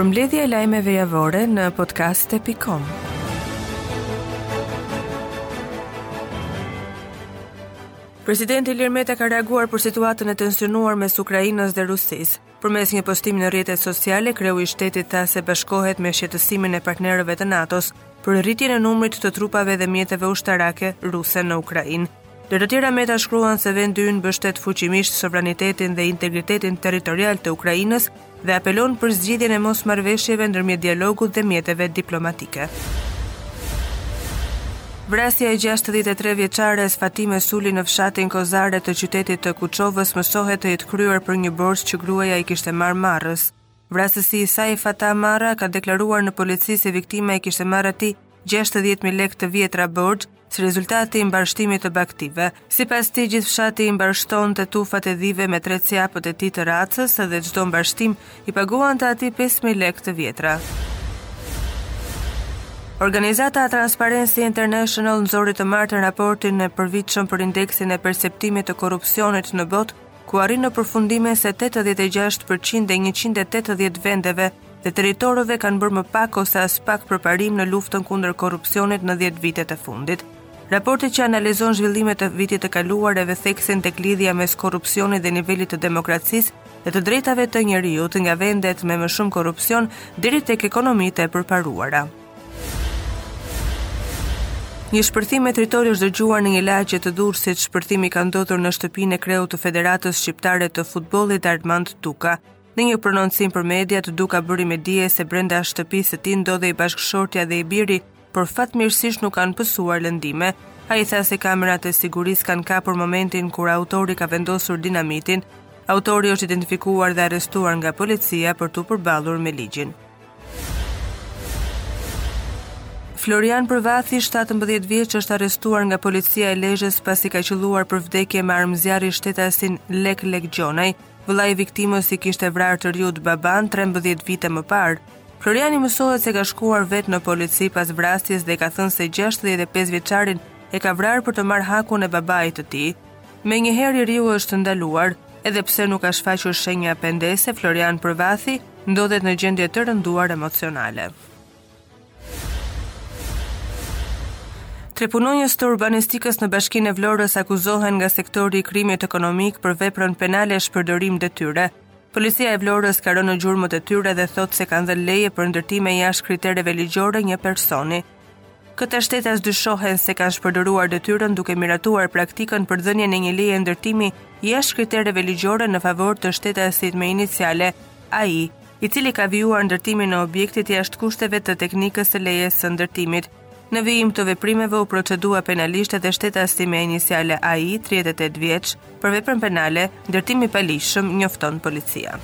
Përmbledhja e lajmeve javore në podcast.com. Presidenti Ilir Meta ka reaguar për situatën e tensionuar mes Ukrainës dhe Rusisë. Përmes një postimi në rrjetet sociale, kreu i shtetit tha se bashkohet me shqetësimin e partnerëve të NATO-s për rritjen e numrit të trupave dhe mjeteve ushtarake ruse në Ukrainë. Ndër të tjera Meta shkruan se vendi ynë mbështet fuqimisht sovranitetin dhe integritetin territorial të Ukrainës dhe apelon për zgjidhjen e mosmarrëveshjeve nëpërmjet dialogut dhe mjeteve diplomatike. Vrasja e gjashtëdhjetë e tre vjeçares Fatime Suli në fshatin Kozare të qytetit të Kuçovës mësohet të jetë kryer për një borxh që gruaja i kishte marrë Marrës. Vrasësi i saj, Fatah Marra, ka deklaruar në polici se viktima i kishte marrë atij gjashtëdhjetë mijë lekë të vjetra borxh si rezultat i mbarështimit të bagëtive. Sipas tij, gjithë fshati i mbarështonte tufat e dhive me tre cjeptë e tij të racës dhe çdo mbarështim i paguante atij pesë mijë lekë të vjetra. Organizata Transparency International nxori të martën raportin e përvitshëm për indeksin e perceptimit të korrupsionit në botë, ku arrin në përfundimin se 86 për qind e 180 vendeve dhe territoreve kanë bërë më pak ose aspak përparim në luftën kundër korrupsionit në dhjetë vitet e fundit. Raporti që analizon zhvillimet e vitit të kaluar e vë theksin tek lidhja mes korrupsionit dhe nivelit të demokracisë dhe të drejtave të njeriut nga vendet me më shumë korrupsion deri tek ekonomitë e përparuara. Një shpërthim me tritol është dëgjuar në një lagje të Durrësit. Shpërthimi ka ndodhur në shtëpinë e kreut të Federatës Shqiptare të Futbollit Armand Duka. Në një prononcim për mediat, Duka bëri me dije se brenda shtëpisë së tij ndodhej bashkëshortja dhe i biri, por fatmirësisht nuk kanë pësuar lëndime. Ai tha se kamerat e sigurisë kanë kapur momentin kur autori ka vendosur dinamitin. Autori është identifikuar dhe arrestuar nga policia për t'u përballur me ligjin. Florian Përvathi, 17 vjeç, është arrestuar nga policia e Lezhës pasi ka qëlluar për vdekje me armë zjarri shtetasin Lekë Lekgjonaj. Vëllai i viktimës i kishte vrarë të riut babanë 13 vite më parë. Floriani mësohet se ka shkuar vetë në polici pas vrasjes dhe ka thënë se 65 vjeçarin e ka vrarë për të marrë hakun e babait të tij. Menjëherë i riu është ndaluar, edhe pse nuk ka shfaqur shenja pendese, Florian Përvathi ndodhet në gjendje të rënduar emocionale. Tre punonjës të urbanistikës në bashkinë e Vlorës akuzohen nga sektori i krimit ekonomik për veprën penale shpërdorim detyre. Policia e Vlorës ka rënë në gjurmët e tyre dhe thotë se kanë dhënë leje për ndërtime jashtë kritereve ligjore një personi. Këta shtetas dyshohen se kanë shpërdoruar detyrën duke miratuar praktikën për dhënien e një leje ndërtimi jashtë kritereve ligjore në favor të shtetasit me iniciale AI. i cili ka vijuar ndërtimin e objektit jashtë kushteve të teknikës së lejes së ndërtimit. Në vijim të veprimeve u procedua penalisht edhe shtetasi me iniciale AI, 38 vjeç, për veprën penale Ndërtim i paligjshëm, njofton policia.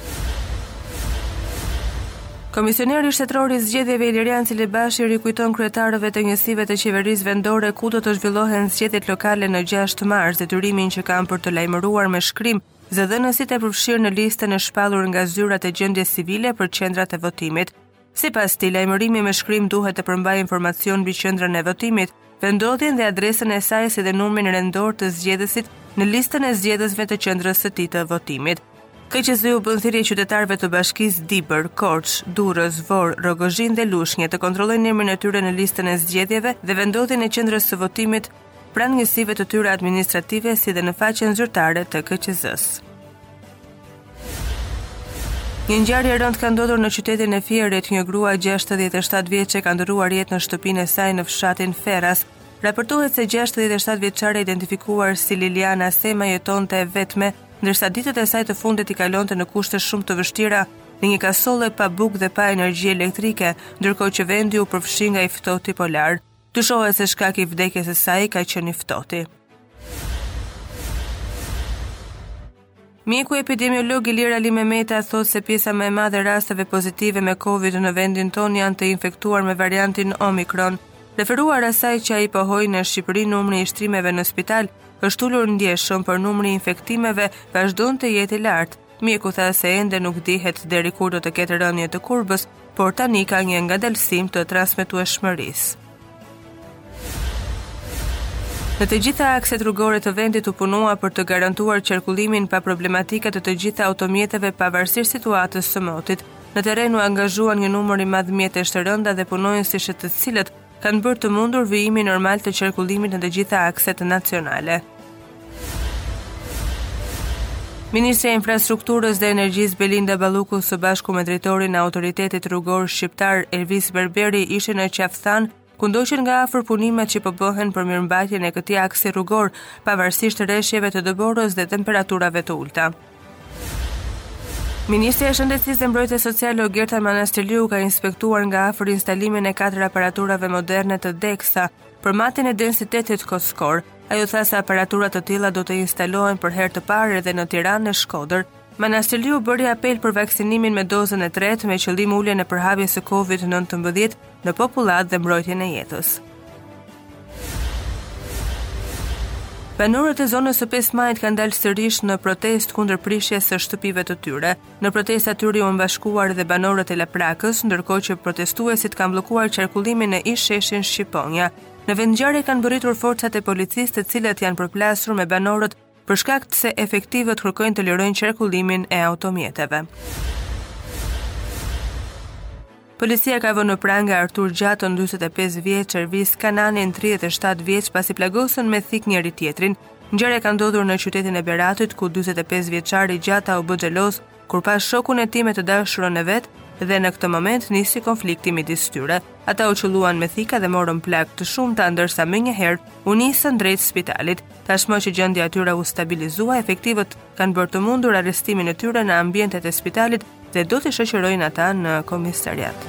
Komisioneri Shtetror i Zgjedhjeve Ilirian Celibashi rikujton kryetarëve të njësive të qeverisë vendore ku do të zhvillohen zgjedhjet lokale në 6 mars detyrimin që kanë për të lajmëruar me shkrim Zëdhënësit e përfshirë në listën e shpallur nga zyrat e gjendjes civile për qendrat e votimit. Sipas tij, lajmërimi me shkrim duhet të përmbajë informacion mbi qendrën e votimit, vendodhjen dhe adresën e saj si dhe numrin rendor të zgjedhësit në listën e zgjedhësve të qendrës së tij të votimit. KQZ u bën thirrje qytetarëve të bashkisë Dibër, Korçë, Durrës, Vorë, Rrogozhinë dhe Lushnje të kontrollojnë emrin e tyre në listën e zgjedhjeve dhe vendodhjen e qendrës së votimit pranë njësive të tyre administrative si dhe në faqen zyrtare të KQZ-së. Një ngjarje e rëndë ka ndodhur në qytetin e Fierit, një grua 67 vjeçe ka ndërruar jetë në shtëpinë e saj në fshatin Ferras. Raportohet se 67 vjeçarja e identifikuar si Liliana Sema jetonte e vetme, ndërsa ditët e saj të fundit i kalonte në kushte shumë të vështira në një kasolle pa bukë dhe pa energji elektrike, ndërkohë që vendi u përfshi nga i ftohti polar. Dyshohet se shkak i vdekjes së saj ka qenë i ftohti. Mjeku epidemiolog Ilir Alimehmeti thotë se pjesa më e madhe e rasteve pozitive me Covid në vendin tonë janë të infektuar me variantin Omicron. Referuar asaj që ai pohoi në Shqipëri numri i shtrimeve në spital është ulur ndjeshëm, por numri i infektimeve vazhdon të jetë i lartë. Mjeku tha se ende nuk dihet deri kur do të ketë rënie të kurbës, por tani ka një ngadalësim të transmetueshmërisë. Në të gjitha akset rrugore të vendit u punua për të garantuar qarkullimin pa problematika të të gjitha automjeteve pavarësisht situatës së motit. Në terren u angazhuan një numër i madh mjetesh të rënda dhe punonjësish të cilët kanë bërë të mundur vijimin normal të qarkullimit në të gjitha akset nacionale. Ministrja e Infrastrukturës dhe Energjisë Belinda Balluku së bashku me drejtorin e Autoritetit Rrugor Shqiptar Elvis Berberi ishin në Qafë Thanë, ku ndoqën nga afër punimet që po bëhen për mirëmbajtjen e këtij aksi rrugor, pavarësisht reshjeve të dëborës dhe temperaturave të ulëta. Ministrja e Shëndetësisë dhe Mbrojtjes Sociale Ogerta Manastirliu ka inspektuar nga afër instalimin e katër aparaturave moderne të Dexa për matjen e densitetit kockor. Ajo tha se aparatura të tilla do të instalohen për herë të parë edhe në Tiranë e Shkodër. Manastirliu bëri apel për vaksinimin me dozën e tretë me qëllim uljen e përhapjes së COVID-19 në popullatë dhe mbrojtjen e jetës. Banorët e zonës së 5 majit kanë dalë sërish në protestë kundër prishjes së shtëpive të tyre. Në protestën e tyre u janë bashkuar dhe banorët e Laprakës, ndërkohë që protestuesit kanë bllokuar qarkullimin në ish sheshin Shqiponja. Në vendngjarje kanë mbërritur forcat e policisë, të cilat janë përplasur me banorët për shkak se efektivët kërkojnë të lirojnë qarkullimin e automjeteve. Policia ka vënë në pranga Artur Gjatën 45 vjeç, Ervis Kananin 37 vjeç pasi plagosën me thikë njëri tjetrin. Ngjarja ka ndodhur në qytetin e Beratit, ku 45 vjeçari Gjata u bë xheloz kur pa shokun e tij me të dashurën e vet dhe në këtë moment nisi konflikti midis tyre. Ata u qëlluan me thika dhe morën plagë të shumta ndërsa menjëherë u nisën drejt spitalit. Tashmë që gjendja e tyre u stabilizua, efektivët kanë bërë të mundur arrestimin e tyre në ambientet e spitalit dhe do t'i shoqërojnë ata në komisariat.